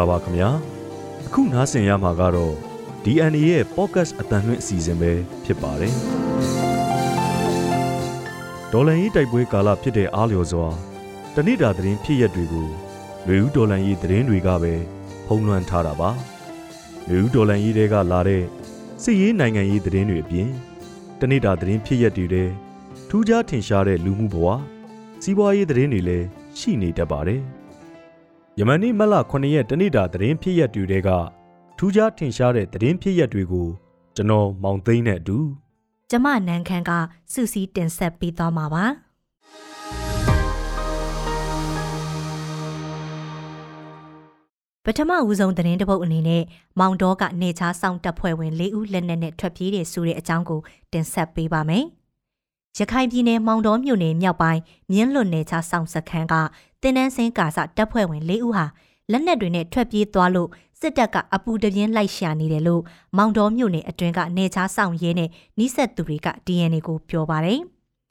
လာပါခင်ဗျာအခုနားဆင်ရမှာကတော့ DNA ရဲ့ podcast အတန်လွင့်အစီအစဉ်ပဲဖြစ်ပါတယ်ဒေါ်လန်ရေးတိုက်ပွဲကာလဖြစ်တဲ့အားလျော်စွာတဏိတာသတင်းဖြစ်ရက်တွေကိုလူဦးဒေါ်လန်ရေးသတင်းတွေကပဲဖုံးလွှမ်းထားတာပါလူဦးဒေါ်လန်ရေးတွေကလာတဲ့စစ်ရေးနိုင်ငံရေးသတင်းတွေအပြင်တဏိတာသတင်းဖြစ်ရက်တွေတဲ့ထူးခြားထင်ရှားတဲ့လူမှုဘဝစီးပွားရေးသတင်းတွေလည်းရှိနေတတ်ပါတယ် ယမန်နေ့မလ9ရက်တနေ့တာသတင်းဖြစ်ရက်တွေကထူးခြားထင်ရှားတဲ့သတင်းဖြစ်ရက်တွေကိုကျွန်တော်မောင်သိန်းနဲ့အတူကျမနန်းခမ်းကစူစီတင်ဆက်ပေးသွားမှာပါပထမဦးဆုံးသတင်းတစ်ပုဒ်အနေနဲ့မောင်တော်ကနေချားဆောင်တပ်ဖွဲ့ဝင်၄ဦးလက်နက်နဲ့ထွက်ပြေးတဲ့ဆိုတဲ့အကြောင်းကိုတင်ဆက်ပေးပါမယ်။ရခိုင်ပြည်နယ်မောင်တော်မြို့နယ်မြောက်ပိုင်းမြင်းလွတ်နယ်ချားဆောင်စခန်းက တင်းနှန်းစင်းကာစတပ်ဖွဲ့ဝင်၄ဦးဟာလက်နက်တွေနဲ့ထွက်ပြေးသွားလို့စစ်တပ်ကအပူတပြင်းလိုက်ရှာနေတယ်လို့မောင်တော်မြို့နယ်အတွင်းကနေချားဆောင်ရဲနဲ့နှိဆက်သူတွေက DNA ကိုပြောပါတယ်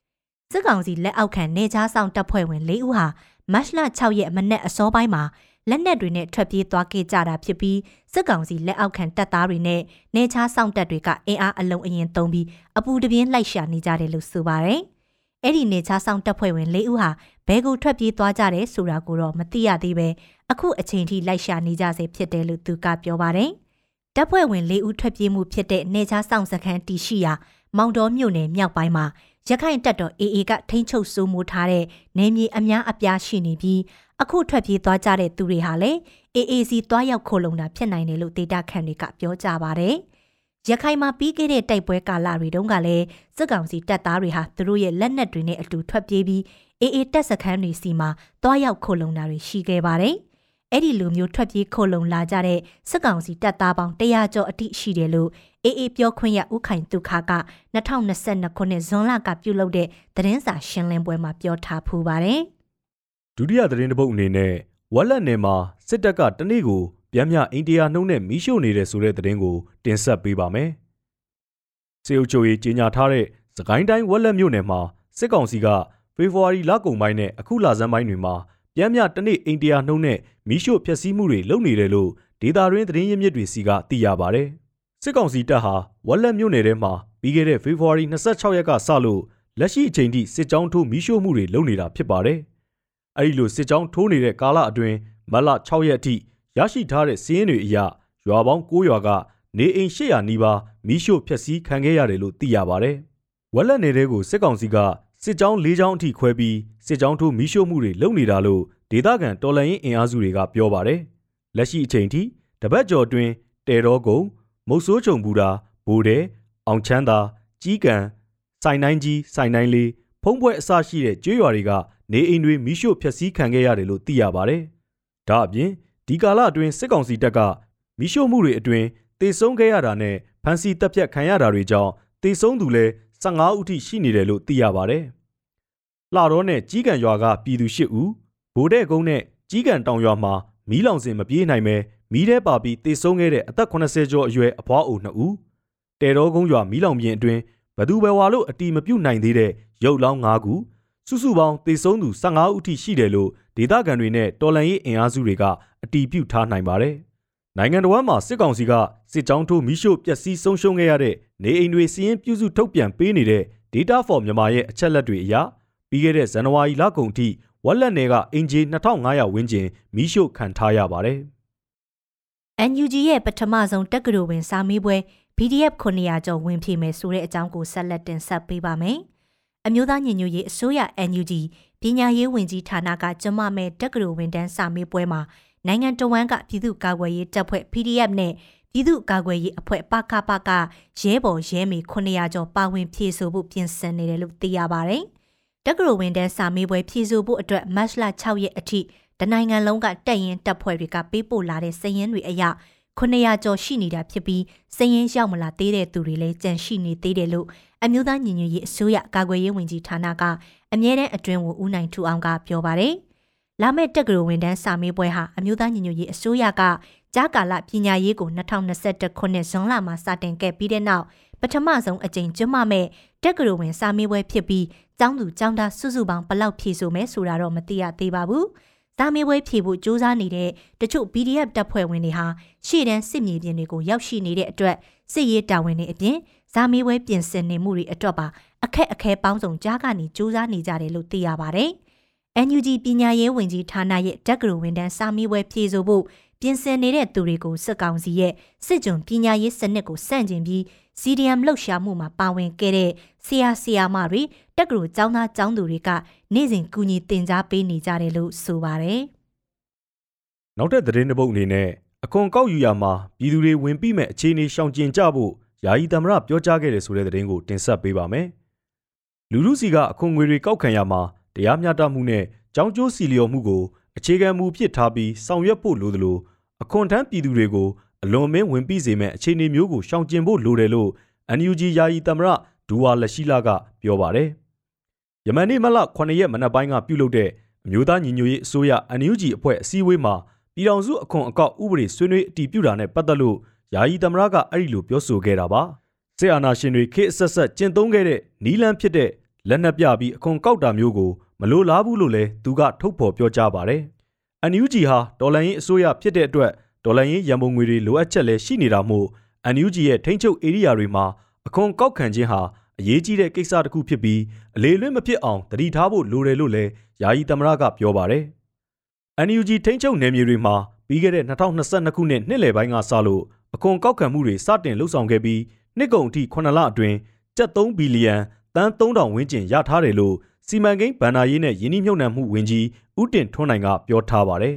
။စစ်ကောင်စီလက်အောက်ခံနေချားဆောင်တပ်ဖွဲ့ဝင်၄ဦးဟာမတ်လ6ရက်မနက်အစောပိုင်းမှာလက်နက်တွေနဲ့ထွက်ပြေးသွားခဲ့ကြတာဖြစ်ပြီးစစ်ကောင်စီလက်အောက်ခံတပ်သားတွေနဲ့နေချားဆောင်တပ်တွေကအင်အားအလုံးအရင်သုံးပြီးအပူတပြင်းလိုက်ရှာနေကြတယ်လို့ဆိုပါတယ်။ အဲ့ဒီနေချားဆောင်တပ်ဖွဲ့ဝင်၄ဦးဟာဘဲကိုထွက်ပြေးသွားကြတယ်ဆိုတာကိုတော့မသိရသေးပဲအခုအချိန်ထိလိုက်ရှာနေကြဆဲဖြစ်တယ်လို့သူကပြောပါတယ်။တပ်ဖွဲ့ဝင်၄ဦးထွက်ပြေးမှုဖြစ်တဲ့နေချားဆောင်စခန်းတီရှိရာမောင်တော်မြို့နယ်မြောက်ပိုင်းမှာရခိုင်တပ်တော် AA ကထိန်းချုပ်စိုးမိုးထားတဲ့နေမြေအများအပြားရှိနေပြီးအခုထွက်ပြေးသွားကြတဲ့သူတွေဟာလည်း AAC သွားရောက်ခိုလုံတာဖြစ်နိုင်တယ်လို့ဒေတာခန်တွေကပြောကြပါတယ်။ ရခိုင်မှာပြီးခဲ့တဲ့တိုက်ပွဲကာလတွေတုန်းကလည်းစစ်ကောင်စီတပ်သားတွေဟာသူတို့ရဲ့လက်နက်တွေနဲ့အတူထွက်ပြေးပြီး AA တပ်စခန်းတွေစီမှာသွားရောက်ခိုလုံတာတွေရှိခဲ့ပါတယ်။အဲ့ဒီလိုမျိုးထွက်ပြေးခိုလုံလာကြတဲ့စစ်ကောင်စီတပ်သားပေါင်း100ကျော်အထိရှိတယ်လို့ AA ပြောခွင့်ရဦးခိုင်တုခက2022ခုနှစ်ဇွန်လကပြုလုပ်တဲ့သတင်းစာရှင်းလင်းပွဲမှာပြောထားဖူးပါတယ်။ဒုတိယသတင်းတစ်ပုဒ်အနေနဲ့ဝက်လက်နယ်မှာစစ်တပ်ကတနေ့ကို ပြန်မြအိန္ဒိယနှုံနဲ့မီးရှို့နေတဲ့ဆိုတဲ့သတင်းကိုတင်ဆက်ပေးပါမယ်။စေအုပ်ချုပ်ရေးကြီးညာထားတဲ့စကိုင်းတိုင်းဝက်လက်မြို့နယ်မှာစစ်ကောင်စီကဖေဖော်ဝါရီလကုန်ပိုင်းနဲ့အခုလဆန်းပိုင်းတွေမှာပြန်မြတနေ့အိန္ဒိယနှုံနဲ့မီးရှို့ဖျက်ဆီးမှုတွေလုပ်နေတယ်လို့ဒေတာရင်းသတင်းရင်းမြစ်တွေစီကသိရပါဗျ။စစ်ကောင်စီတပ်ဟာဝက်လက်မြို့နယ်ထဲမှာပြီးခဲ့တဲ့ဖေဖော်ဝါရီ26ရက်ကစလို့လက်ရှိအချိန်ထိစစ်ကြောင်းထိုးမီးရှို့မှုတွေလုပ်နေတာဖြစ်ပါတယ်။အဲဒီလိုစစ်ကြောင်းထိုးနေတဲ့ကာလအတွင်းမတ်လ6ရက်အထိ ရရှိထားတဲ့စီးရင်တွေအရရွာပေါင်း9ရွာကနေအိမ်800နီးပါးမီးရှို့ဖျက်ဆီးခံခဲ့ရတယ်လို့သိရပါတယ်။ဝက်လက်နယ်တွေကိုစစ်ကောင်စီကစစ်ကြောင်း၄ကြောင်းအထိခွဲပြီးစစ်ကြောင်းထိုးမီးရှို့မှုတွေလုပ်နေတာလို့ဒေသခံတော်လှန်ရေးအင်အားစုတွေကပြောပါတယ်။လက်ရှိအချိန်ထိတပတ်ကျော်တွင်တဲတော်ကုံမုတ်ဆိုးချုံပူတာဘိုးတဲအောင်ချမ်းသာကြီးကံစိုင်နိုင်ကြီးစိုင်နိုင်လေးဖုံးပွဲအစရှိတဲ့ကျွေးရွာတွေကနေအိမ်တွေမိရှို့ဖျက်ဆီးခံခဲ့ရတယ်လို့သိရပါတယ်။ဒါအပြင် ဒီကာလအတွင်းစစ်ကောင်စီတပ်ကမိရှို့မှုတွေအတွင်းတေဆုံးခဲ့ရတာနဲ့ဖမ်းဆီးတပ်ဖြတ်ခံရတာတွေကြောင့်တေဆုံးသူလည်း15ဦးထိရှိနေတယ်လို့သိရပါတယ်။လှတော်နဲ့ကြီးကံရွာကပြည်သူ8ဦးဗိုလ်တဲ့ကုန်းနဲ့ကြီးကံတောင်ရွာမှာမီးလောင်စင်မပြေးနိုင်ပဲမီးထဲပါပြီးတေဆုံးခဲ့တဲ့အသက်80ကျော်အရွယ်အဖွားအို2ဦးတဲတော်ကုန်းရွာမီးလောင်ပြင်အတွင်းဘသူပဲဝါလို့အတီမပြုတ်နိုင်သေးတဲ့ရုပ်လောင်း5ခုစုစုပေါင်းတေဆုံးသူ15ဦးထိရှိတယ်လို့ဒေသခံတွေနဲ့တော်လန်ရေးအင်အားစုတွေက အတီးပြုတ်ထားနိုင်ပါတယ်။နိုင်ငံတော်မှာစစ်ကောင်စီကစစ်ကြောင်းထိုးမီးရှို့ပျက်စီးဆုံးရှုံးခဲ့ရတဲ့နေအိမ်တွေစီးရင်ပြုစုထုတ်ပြန်ပေးနေတဲ့ Data for မြန်မာရဲ့အချက်လက်တွေအရပြီးခဲ့တဲ့ဇန်နဝါရီလကုန်ထိဝက်လက်နယ်ကအင်ဂျီ2500ဝန်းကျင်မီးရှို့ခံထားရပါတယ်။ NUG ရဲ့ပထမဆုံးတက္ကသိုလ်ဝင်စာမေးပွဲ PDF 900ကျော်ဝင်ဖြေမယ်ဆိုတဲ့အကြောင်းကိုဆက်လက်တင်ဆက်ပေးပါမယ်။အမျိုးသားညီညွတ်ရေးအစိုးရ NUG ပညာရေးဝန်ကြီးဌာနကကျမမဲ့တက္ကသိုလ်ဝင်တန်းစာမေးပွဲမှာ နိုင်ငံတော်ဝန်ကပြည်သူ့ကာကွယ်ရေးတပ်ဖွဲ့ PDF နဲ့ပြည်သူ့ကာကွယ်ရေးအဖွဲ့ပကပကရဲဘော်ရဲမေ900ကျော်ပါဝင်ဖြည့်ဆို့ဖို့ပြင်ဆင်နေတယ်လို့သိရပါတယ်။တက္ကသိုလ်ဝင်တန်းစာမေးပွဲဖြည့်ဆို့ဖို့အတွက်မတ်လ6ရက်အထိတနိုင်ငံလုံးကတက်ရင်တပ်ဖွဲ့တွေကပေးပို့လာတဲ့စာရင်းတွေအရ900ကျော်ရှိနေတာဖြစ်ပြီးစည်ရင်ရောက်မလာသေးတဲ့သူတွေလည်းကြန့်ရှိနေသေးတယ်လို့အမျိုးသားညီညွတ်ရေးအစိုးရကာကွယ်ရေးဝန်ကြီးဌာနကအမြဲတမ်းအတွင်းဝန်ဦးနိုင်ထူအောင်ကပြောပါတယ်။ လာမယ့်တက္ကသိုလ်ဝန်ထမ်းစာမေးပွဲဟာအမျိုးသားညီညွတ်ရေးအစိုးရကကြားကာလပညာရေးကို2021ခုနှစ်ဇွန်လမှာစတင်ခဲ့ပြီးတဲ့နောက်ပထမဆုံးအကြိမ်ကျွမ်းမမဲ့တက္ကသိုလ်ဝင်စာမေးပွဲဖြစ်ပြီးကျောင်းသူကျောင်းသားစုစုပေါင်းဘလောက်ဖြည့်ဆိုမဲဆိုတာတော့မသိရသေးပါဘူး။တာမေးပွဲဖြေဖို့စူးစမ်းနေတဲ့တချို့ PDF တပ်ဖွဲ့ဝင်တွေဟာရှေ့တန်းစစ်မြေပြင်တွေကိုရောက်ရှိနေတဲ့အတွက်စစ်ရေးတာဝန်တွေအပြင်ဇာမေးပွဲပြင်ဆင်နေမှုတွေအတွက်ပါအခက်အခဲပေါင်းစုံကြားကနေစူးစမ်းနေကြတယ်လို့သိရပါတယ်။ NUG ပညာရေးဝန်ကြီးဌာနရဲ့တက္ကသိုလ်ဝန်ထမ်းစာမေးပွဲဖြေဆိုဖို့ပြင်ဆင်နေတဲ့သူတွေကိုစစ်ကောင်စီရဲ့စစ်ကြုံပညာရေးစနစ်ကိုစန့်ကျင်ပြီး CDM လှုပ်ရှားမှုမှာပါဝင်ခဲ့တဲ့ဆရာဆရာမတွေတက္ကသိုလ်ကျောင်းသားကျောင်းသူတွေကနေ့စဉ်ကူညီတင် जा ပေးနေကြတယ်လို့ဆိုပါတယ်။နောက်ထပ်သတင်းတစ်ပုဒ်အနေနဲ့အခွန်ကောက်ယူရမှာပြည်သူတွေဝင်ပြီးမဲ့အခြေအနေရှောင်ကျဉ်ကြဖို့ယာယီသမရပြောကြားခဲ့တယ်ဆိုတဲ့သတင်းကိုတင်ဆက်ပေးပါမယ်။လူလူစီကအခွန်ငွေတွေကောက်ခံရမှာ တရားမျှတမှုနဲ့ကြောင်းကျိုးစီလျော်မှုကိုအခြေခံမူဖြစ်ထားပြီးဆောင်ရွက်ဖို့လိုသလိုအခွန်ထမ်းပြည်သူတွေကိုအလွန်မင်းဝင်ပြီးစေမဲ့အခြေအနေမျိုးကိုရှောင်ကျဉ်ဖို့လိုတယ်လို့ NUG ယာယီသမရဒူဝါလက်ရှိလာကပြောပါတယ်။ယမန်နေ့မလ9ရက်မနက်ပိုင်းကပြုလုပ်တဲ့အမျိုးသားညီညွတ်ရေးအစိုးရ NUG အဖွဲ့အစည်းအဝေးမှာပြည်ထောင်စုအခွန်အကောက်ဥပဒေဆွေးနွေးအတည်ပြုတာနဲ့ပတ်သက်လို့ယာယီသမရကအဲ့ဒီလိုပြောဆိုခဲ့တာပါ။စစ်အာဏာရှင်တွေခေတ်အဆက်ဆက်ကျင့်သုံးခဲ့တဲ့နီလန်းဖြစ်တဲ့ လက်နက်ပြပြီးအခွန်ကောက်တာမျိုးကိုမလိုလားဘူးလို့လည်းသူကထုတ်ဖော်ပြောကြားပါတယ်။ NUG ဟာတော်လှန်ရေးအစိုးရဖြစ်တဲ့အတွက်ဒေါ်လာရင်းရန်ပုံငွေတွေလိုအပ်ချက်လည်းရှိနေတာမို့ NUG ရဲ့ထိန်းချုပ်ဧရိယာတွေမှာအခွန်ကောက်ခံခြင်းဟာအရေးကြီးတဲ့ကိစ္စတစ်ခုဖြစ်ပြီးအလေလွင့်မဖြစ်အောင်တတိထားဖို့လိုတယ်လို့လည်းယာယီသမရကပြောပါတယ်။ NUG ထိန်းချုပ်နယ်မြေတွေမှာပြီးခဲ့တဲ့2022ခုနှစ်နှစ်လယ်ပိုင်းကစလို့အခွန်ကောက်ခံမှုတွေစတင်လှုပ်ဆောင်ခဲ့ပြီးနှစ်ကုန်အထိ9လအတွင်းကျပ်3ဘီလီယံ တန်း3000ဝန်းကျင်ရထားတယ်လို့စီမံကိန်းဗဏ္ဍာရေးနဲ့ယင်းနှိမ့်မြှုပ်နှံမှုဝန်ကြီးဦးတင်ထွန်းနိုင်ကပြောထားပါတယ်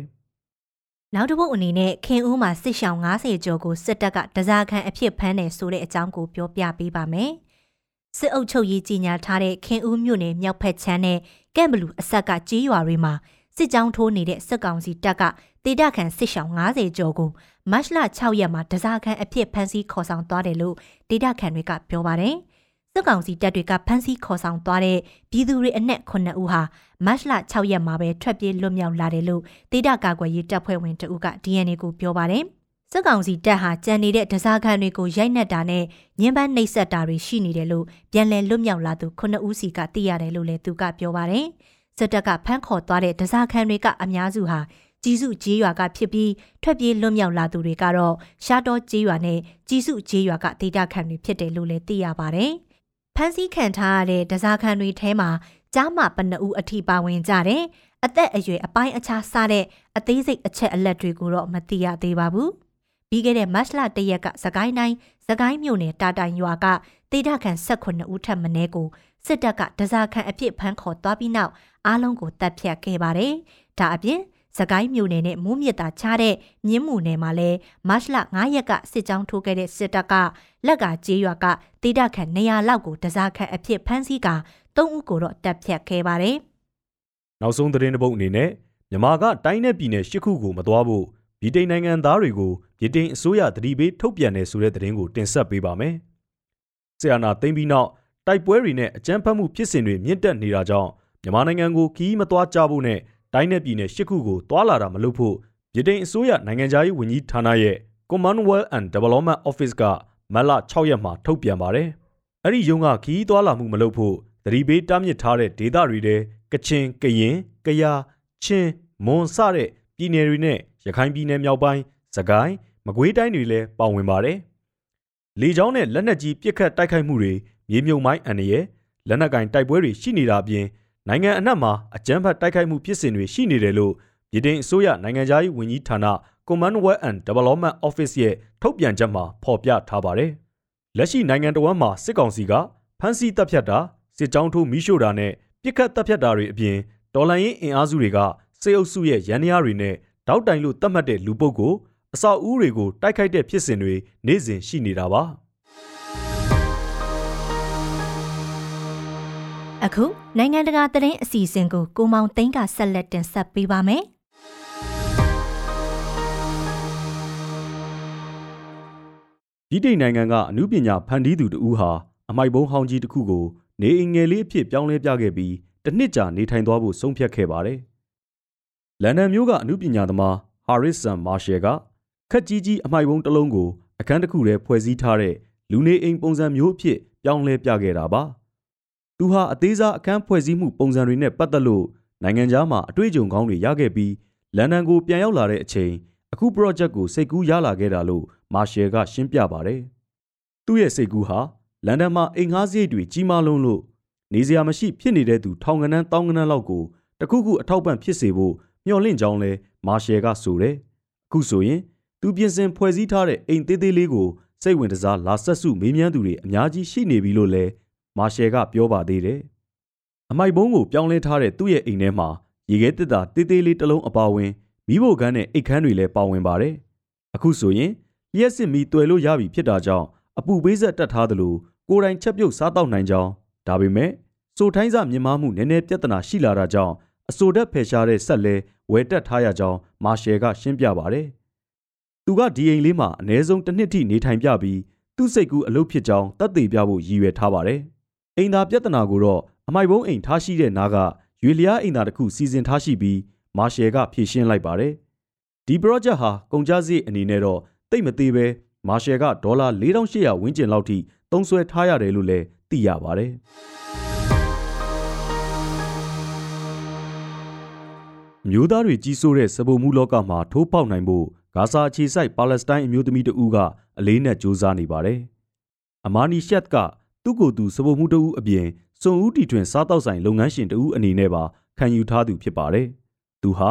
။နောက်တစ်ပုတ်အနေနဲ့ခင်ဦးမှာစစ်ရှောင်း90ကျော်ကိုစစ်တပ်ကတစားခန်းအဖြစ်ဖမ်းတယ်ဆိုတဲ့အကြောင်းကိုပြောပြပေးပါမယ်။စစ်အုပ်ချုပ်ရေးကြီးညာထားတဲ့ခင်ဦးမြို့နယ်မြောက်ဖက်ချမ်းနဲ့ကဲ့ဘလူအဆက်ကကြေးရွာတွေမှာစစ်ကြောင်းထိုးနေတဲ့စစ်ကောင်စီတပ်ကတေဒခန်စစ်ရှောင်း90ကျော်ကိုမတ်လ6ရက်မှာတစားခန်းအဖြစ်ဖမ်းဆီးခေါ်ဆောင်သွားတယ်လို့တေဒခန်တွေကပြောပါတယ်။ စစ်ကောင်စီတပ်တွေကဖမ်းဆီးခေါ်ဆောင်သွားတဲ့ပြည်သူတွေအနက်9ဦးဟာမတ်လ6ရက်မှာပဲထွက်ပြေးလွတ်မြောက်လာတယ်လို့ဒေတာကာကွယ်ရေးတပ်ဖွဲ့ဝင်တဦးက DNA ကိုပြောပါတယ်။စစ်ကောင်စီတပ်ဟာကြံနေတဲ့ဒဇာခံတွေကိုရိုက်နှက်တာနဲ့ညှဉ်းပန်းနှိပ်စက်တာတွေရှိနေတယ်လို့ပြန်လည်လွတ်မြောက်လာသူ9ဦးစီကသိရတယ်လို့လည်းသူကပြောပါတယ်။စစ်တပ်ကဖမ်းခေါ်သွားတဲ့ဒဇာခံတွေကအများစုဟာကြီးစုကျေးရွာကဖြစ်ပြီးထွက်ပြေးလွတ်မြောက်လာသူတွေကတော့ရှားတော်ကျေးရွာနဲ့ကြီးစုကျေးရွာကဒေတာခံတွေဖြစ်တယ်လို့လည်းသိရပါတယ်။ ဖမ်းဆီးခံထားရတဲ့ဒဇာခံတွေထဲမှာကြားမပနဦးအထိပါဝင်ကြတယ်။အသက်အရွယ်အပိုင်းအခြားစားတဲ့အသေးစိတ်အချက်အလက်တွေကိုတော့မသိရသေးပါဘူး။ပြီးခဲ့တဲ့မတ်လတရက်ကစကိုင်းတိုင်းစကိုင်းမြို့နယ်တာတိုင်ရွာကတေဒခံ18ဦးထပ်မင်းကိုစစ်တပ်ကဒဇာခံအဖြစ်ဖမ်းခေါ်သွားပြီးနောက်အားလုံးကိုတပ်ဖြတ်ခဲ့ပါတယ်။ဒါအပြင် စကိုင်းမြို့နယ်နဲ့မိုးမြစ်တာချတဲ့မြင်းမူနယ်မှာလည်းမတ်လ9ရက်ကစစ်ကြောင်းထိုးခဲ့တဲ့စစ်တပ်ကလက်ကကျေးရွာကတေဒခန့်200လောက်ကိုတစားခန့်အဖြစ်ဖမ်းဆီးကာ3ဦးကိုတော့တပ်ဖြတ်ခဲ့ပါတယ်။နောက်ဆုံးသတင်းတစ်ပုဒ်အနေနဲ့မြန်မာကတိုင်းနယ်ပြည်နယ်၈ခုကိုမသွားဖို့ဗြိတိန်နိုင်ငံသားတွေကိုဗြိတိန်အစိုးရတတိပေးထုတ်ပြန်တယ်ဆိုတဲ့သတင်းကိုတင်ဆက်ပေးပါမယ်။ဆီယနာသိမ့်ပြီးနောက်တိုက်ပွဲတွေနဲ့အကြမ်းဖက်မှုဖြစ်စဉ်တွေမြင့်တက်နေတာကြောင့်မြန်မာနိုင်ငံကိုခီးမသွားကြဖို့နဲ့ တိုင်းနယ်ပြည်နယ်၈ခုကိုတွာလာတာမလုပ်ဖို့ဗြိတိန်အစိုးရနိုင်ငံသားရေးဝန်ကြီးဌာနရဲ့ Commonwealth and Development Office ကမတ်လ6ရက်မှာထုတ်ပြန်ပါတယ်။အဲ့ဒီရုံးကခီးသွားလာမှုမလုပ်ဖို့သတိပေးတားမြစ်ထားတဲ့ဒေသတွေထဲကချင်၊ကရင်၊ကယား၊ချင်း၊မွန်စတဲ့ပြည်နယ်တွေနဲ့ရခိုင်ပြည်နယ်မြောက်ပိုင်း၊စကိုင်း၊မကွေးတိုင်းတွေလည်းပါဝင်ပါတယ်။လေကြောင်းနဲ့လက်နက်ကြီးပစ်ခတ်တိုက်ခိုက်မှုတွေမြေမြုံမိုင်းအန္တရာယ်လက်နက်ကင်တိုက်ပွဲတွေရှိနေတာအပြင် နိုင်ငံအနှံ့မှာအကြမ်းဖက်တိုက်ခိုက်မှုဖြစ်စဉ်တွေရှိနေတယ်လို့ပြည်ထောင်အစိုးရနိုင်ငံသားရေးဝန်ကြီးဌာန Commonwealth and Development Office ရဲ့ထုတ်ပြန်ချက်မှာဖော်ပြထားပါတယ်။လက်ရှိနိုင်ငံတော်ဝန်မှာစစ်ကောင်စီကဖမ်းဆီးတပ်ဖြတ်တာစစ်ကြောင်းထိုးမိရှို့တာနဲ့ပြစ်ခတ်တပ်ဖြတ်တာတွေအပြင်တော်လှန်ရေးအင်အားစုတွေကစေအုပ်စုရဲ့ရန်ရာတွေနဲ့တောက်တိုင်လို့သတ်မှတ်တဲ့လူပုဂ္ဂိုလ်အဆောက်အဦတွေကိုတိုက်ခိုက်တဲ့ဖြစ်စဉ်တွေနေ့စဉ်ရှိနေတာပါ။ အခုနိုင်ငံတကာသတင်းအစီအစဉ်ကိုကိုမောင်သိန်းကဆက်လက်တင်ဆက်ပေးပါမယ်။ဒီတိန်နိုင်ငံကအမှုပညာဖန်တီးသူတဦးဟာအမိုက်ဘုံဟောင်းကြီးတစ်ခုကိုနေအိမ်ငယ်လေးအဖြစ်ပြောင်းလဲပြခဲ့ပြီးတစ်နှစ်ကြာနေထိုင်သွားဖို့ဆုံးဖြတ်ခဲ့ပါတယ်။လန်ဒန်မြို့ကအမှုပညာသမားဟာရစ်ဆန်မာရှယ်ကခက်ကြီးကြီးအမိုက်ဘုံတစ်လုံးကိုအခန်းတစ်ခုထဲဖွဲ့စည်းထားတဲ့လူနေအိမ်ပုံစံမျိုးအဖြစ်ပြောင်းလဲပြခဲ့တာပါ။ သူဟာအသေးစားအခန်းဖွဲ့စည်းမှုပုံစံတွေနဲ့ပတ်သက်လို့နိုင်ငံခြားမှာအတွေ့အကြုံကောင်းတွေရခဲ့ပြီးလန်ဒန်ကိုပြန်ရောက်လာတဲ့အချိန်အခု project ကိုစိတ်ကူးရလာခဲ့တာလို့မာရှယ်ကရှင်းပြပါတယ်။သူ့ရဲ့စိတ်ကူးဟာလန်ဒန်မှာအိမ်ငှားစရိတ်တွေကြီးမားလွန်းလို့နေစရာမရှိဖြစ်နေတဲ့သူထောင်ကနန်းတောင်းကနန်းလောက်ကိုတခုခုအထောက်ပံ့ဖြစ်စေဖို့မျှော်လင့်ကြောင်းလဲမာရှယ်ကဆိုတယ်။အခုဆိုရင်သူပြင်ဆင်ဖွဲ့စည်းထားတဲ့အိမ်သေးသေးလေးကိုစိတ်ဝင်စားလာဆက်စုမေးမြန်းသူတွေအများကြီးရှိနေပြီလို့လဲ မာရှယ်ကပြောပါသေးတယ်။အမိုက်ဘုံကိုပြောင်းလဲထားတဲ့သူ့ရဲ့အိမ်ထဲမှာရေခဲတစ်တာတေးသေးလေးတစ်လုံးအပါဝင်မိဖို့ကန်းနဲ့အိတ်ခမ်းတွေလည်းပါဝင်ပါတယ်။အခုဆိုရင်လျှက်စစ်မီတွေ့လို့ရပြီဖြစ်တာကြောင့်အပူပေးဆက်တက်ထားသလိုကိုယ်တိုင်ချက်ပြုတ်စားတောက်နိုင်ကြောင်းဒါပေမဲ့စိုးထိုင်းစားမြင်မာမှုနည်းနည်းပြဿနာရှိလာတာကြောင့်အဆိုတက်ဖယ်ရှားတဲ့ဆက်လဲဝယ်တက်ထားရကြောင်းမာရှယ်ကရှင်းပြပါတယ်။သူကဒီအိမ်လေးမှာအ ਨੇ ဆုံးတစ်နှစ်ထိနေထိုင်ပြပြီးသူ့စိတ်ကူးအလုပ်ဖြစ်ကြောင်းတတ်သိပြဖို့ရည်ရွယ်ထားပါတယ်။ အိမ်သာပြဿနာကိုတော့အမိုက်ဘုံအိမ်ထားရှိတဲ့နားကရွေလျားအိမ်သာတစ်ခုစီစဉ်ထားရှိပြီးမာရှယ်ကဖြည့်ရှင်းလိုက်ပါတယ်။ဒီ project ဟာကုန်ကျစရိတ်အနေနဲ့တော့တိတ်မသေးပဲမာရှယ်ကဒေါ်လာ4800ဝန်းကျင်လောက်ထိသုံးစွဲထားရတယ်လို့လည်းသိရပါတယ်။မျိုးသားတွေကြီးစိုးတဲ့စပုံမှုလောကမှာထိုးပေါက်နိုင်ဖို့ဂါဇာအခြေစိုက်ပါလက်စတိုင်းအမျိုးသမီးတဦးကအလေးနဲ့စ조사နေပါတယ်။အမာနီရှက်က သူ့ကိုယ်သူစပုံမှုတဦးအပြင်စွန်ဦးတီထွင်စားတောက်ဆိုင်လုပ်ငန်းရှင်တဦးအနေနဲ့ပါခံယူထားသူဖြစ်ပါတယ်။သူဟာ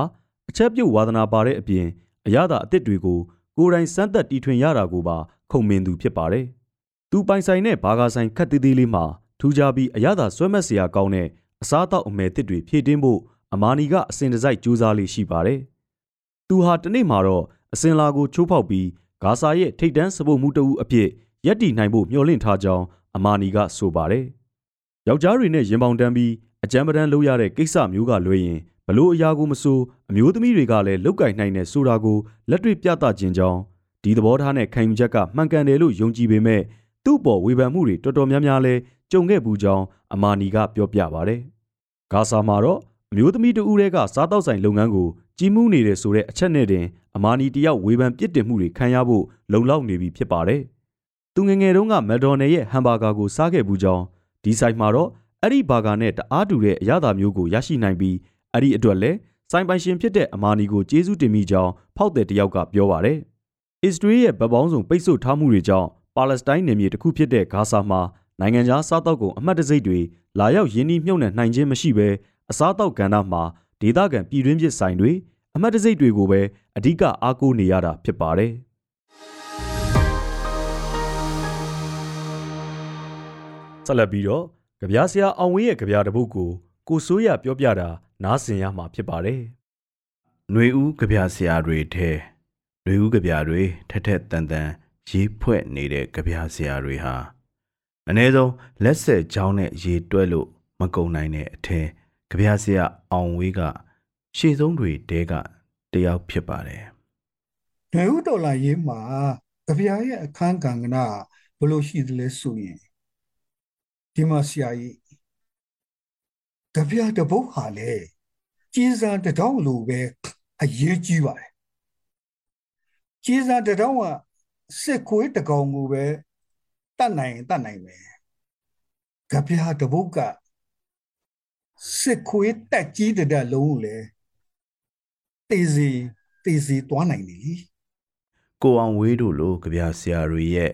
အချက်ပြုတ်ဝါသနာပါတဲ့အပြင်အရသာအစ်စ်တွေကိုကိုယ်တိုင်စမ်းသက်တီထွင်ရတာကိုပါခုံမင်သူဖြစ်ပါတယ်။သူပိုင်ဆိုင်တဲ့ဘာဂါဆိုင်ခက်သေးသေးလေးမှာထူးခြားပြီးအရသာဆွဲမက်စရာကောင်းတဲ့အစားအသောက်အမယ်တစ်တွေဖြည့်တင်းဖို့အမာနီကအစဉ်တစိုက်ကြိုးစားလေးရှိပါတယ်။သူဟာတနေ့မှာတော့အစင်လာကိုချိုးဖောက်ပြီးဂါဆာရဲ့ထိတ်တန်းစပုတ်မှုတအုပ်အဖြစ်ရက်တီနိုင်ဖို့မျှော်လင့်ထားကြောင်း အမာနီကဆိုပါတယ်။ယောက်ျားတွေနဲ့ရင်ပေါင်တန်းပြီးအကြမ်းပတမ်းလုပ်ရတဲ့ကိစ္စမျိုးကလွဲရင်ဘလို့အရာကိုမဆိုအမျိုးသမီးတွေကလည်းလောက်ကင်နိုင်တဲ့ဆိုတာကိုလက်တွေ့ပြသခြင်းကြောင်းဒီသဘောထားနဲ့ခံယူချက်ကမှန်ကန်တယ်လို့ယုံကြည်ပေမဲ့သူ့ပေါ်ဝေဖန်မှုတွေတော်တော်များများလဲကြုံခဲ့ဘူးကြောင်းအမာနီကပြောပြပါတယ်။ဂါဆာမှာတော့အမျိုးသမီးတဦးတည်းကစားတောက်ဆိုင်လုပ်ငန်းကိုကြီးမှုနေတယ်ဆိုတဲ့အချက်နဲ့တင်အမာနီတယောက်ဝေဖန်ပြစ်တင်မှုတွေခံရဖို့လုံလောက်နေပြီဖြစ်ပါတယ်။ သူငငယ်တုန်းကမက်ဒေါ်နယ်ရဲ့ဟမ်ဘာဂါကိုစားခဲ့ဘူးကြောင်းဒီဆိုင်မှာတော့အဲ့ဒီဘာဂါနဲ့တအားတူတဲ့အရသာမျိုးကိုရရှိနိုင်ပြီးအဲ့ဒီအတွက်လဲစိုင်ပိုင်ရှင်ဖြစ်တဲ့အမာနီကိုကျေးဇူးတင်မိကြောင်းဖောက်တဲ့တယောက်ကပြောပါတယ်။အစ္စရေးရဲ့ဗပောင်းဆောင်ပိတ်ဆို့ထားမှုတွေကြောင့်ပါလက်စတိုင်းနယ်မြေတစ်ခုဖြစ်တဲ့ဂါဇာမှာနိုင်ငံခြားစားတောက်ကုန်အမှတ်တစိမ့်တွေလာရောက်ရင်းနှီးမြှုပ်နှံနိုင်ခြင်းမရှိဘဲအစားတောက်ကဏ္ဍမှာဒေသခံပြည်တွင်းပစ်ဆိုင်တွေအမှတ်တစိမ့်တွေကိုပဲအဓိကအားကိုးနေရတာဖြစ်ပါတယ် ဆက်လက်ပြီးတော့ကြပြားဆရာအောင်ဝင်းရဲ့ကြပြားတပုတ်ကိုကိုစိုးရပြောပြတာနားဆင်ရမှာဖြစ်ပါတယ်။ຫນွေဦးကြပြားဆရာတွေထဲຫນွေဦးကြပြားတွေထက်ထက်တန်တန်ရေးဖွဲ့နေတဲ့ကြပြားဆရာတွေဟာအ ਨੇ ဆုံးလက်ဆက်ချောင်းနဲ့ရေတွက်လို့မကုံနိုင်တဲ့အထက်ကြပြားဆရာအောင်ဝေးကရှေ့ဆုံးတွေတဲကတယောက်ဖြစ်ပါတယ်။ဒေဝဒေါ်လာရေးမှာကြပြားရဲ့အခန်းကဏ္ဍဘလို့ရှိသလဲဆိုရင် ဒီမှာဆရာကြီးကြပြားတပုတ်ဟာလေကြီးစားတထောင်လိုပဲအရေးကြီးပါတယ်။ကြီးစားတထောင်ကစစ်ခွေးတကောင်ကိုပဲတတ်နိုင်တတ်နိုင်မယ်။ကြပြားတပုတ်ကစစ်ခွေးတက်ကြီးတဲ့လုံးကိုလေတေးစီတေးစီတွားနိုင်တယ်လीကိုအောင်ဝေးတို့လိုကြပြဆရာတွေရဲ့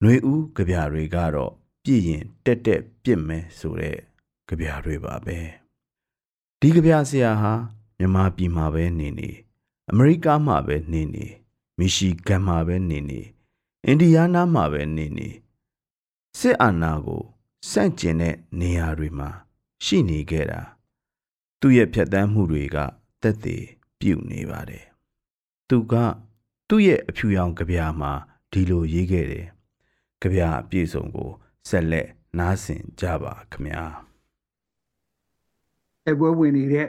ຫນွေဦးကြပြတွေကတော့ ပြည့်ရင်တက်တက်ပြစ်မယ်ဆိုတဲ့ကြပြတွေပါပဲဒီကြပြဆရာဟာမြန်မာပြည်မှာပဲနေနေအမေရိကမှာပဲနေနေမီရှီဂန်မှာပဲနေနေအင်ဒီယားနားမှာပဲနေနေစစ်အာဏာကိုစန့်ကျင်တဲ့နေရာတွေမှာရှိနေခဲ့တာသူ့ရဲ့ဖြတ်တန်းမှုတွေကတက်သေးပြုတ်နေပါတယ်သူကသူ့ရဲ့အဖြူရောင်ကြပြာမှာဒီလိုရေးခဲ့တယ်ကြပြာအပြည့်စုံကို ဆက်လက်နားဆင်ကြပါခမညာအပွဲဝင်နေတဲ့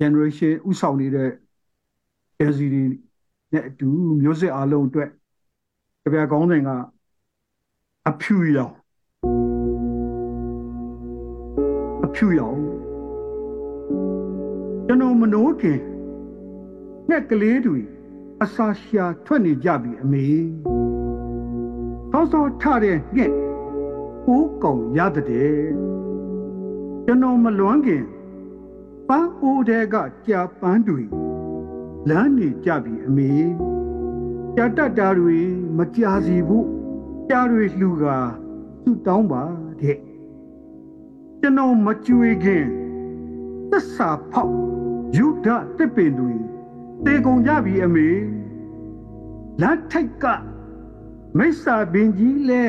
generation ဥဆောင်နေတဲ့ LCD နဲ့အတူမျိုးစစ်အလုံးအတွက်ကြပြာကောင်းစဉ်ကအဖြူရောင်ဖြူရအောင်ကျွန်တော်မနှိုးခင်ငှက်ကလေးတွေအစာရှာထွက်နေကြပြီအမေ သောသောထတဲ့ငှက်ဦးကောင်ရတဲ့ကျွန်တော်မလွမ်းခင်ပန်းအိုးတဲ့ကကြာပန်းတွေလမ်းနေကြပြီအမေကြာတတ်တာတွေမကြာစီဘူးကြာတွေလှူကသူ့တောင်းပါတဲ့ကျွန်တော်မကြွေခင်သစ္စာဖောက်ယုဒတစ်ပင်တွေတေကုန်ကြပြီအမေလက်ထိုက်က မိစ္ဆာပင်ကြီးလဲ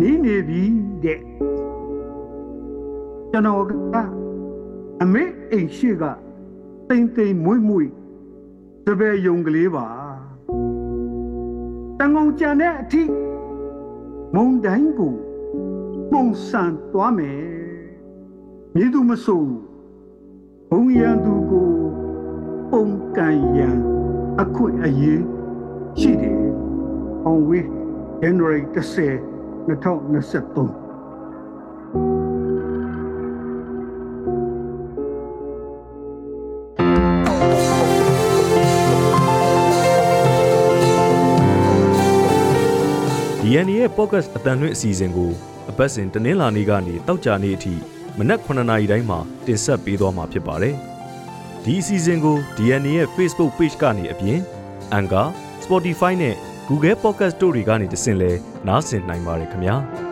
နေနေပြီတဲ့ကျွန်တော်ကအမေအိမ်ရှိကတိမ်တိမ်မွေ့မွေ့တပည့်ယုံကလေးပါတန်ကုန်ကြံတဲ့အထိမုံတိုင်းကိုပုံစံသွားမယ်မြည်သူမဆိုဘုံရန်သူကိုပုံကန်ရန်အခွင့်အရေးရှိတယ်။ On we January 10 2023ဒီအန်ရဲ့ podcast အတန်လွင့်အစီအစဉ်ကိုအပတ်စဉ်တနင်္လာနေ့ကနေတောက်ကြနေ့အထိမနက်9:00နာရီတိုင်းမှာတင်ဆက်ပေးသွားမှာဖြစ်ပါတယ်။ဒီအစီအစဉ်ကို DNA ရဲ့ Facebook Page ကနေအပြင် Anchor, Spotify နဲ့ Google Podcast တို့တွေကနေတဆင့်လဲနားဆင်နိုင်ပါတယ်ခင်ဗျာ။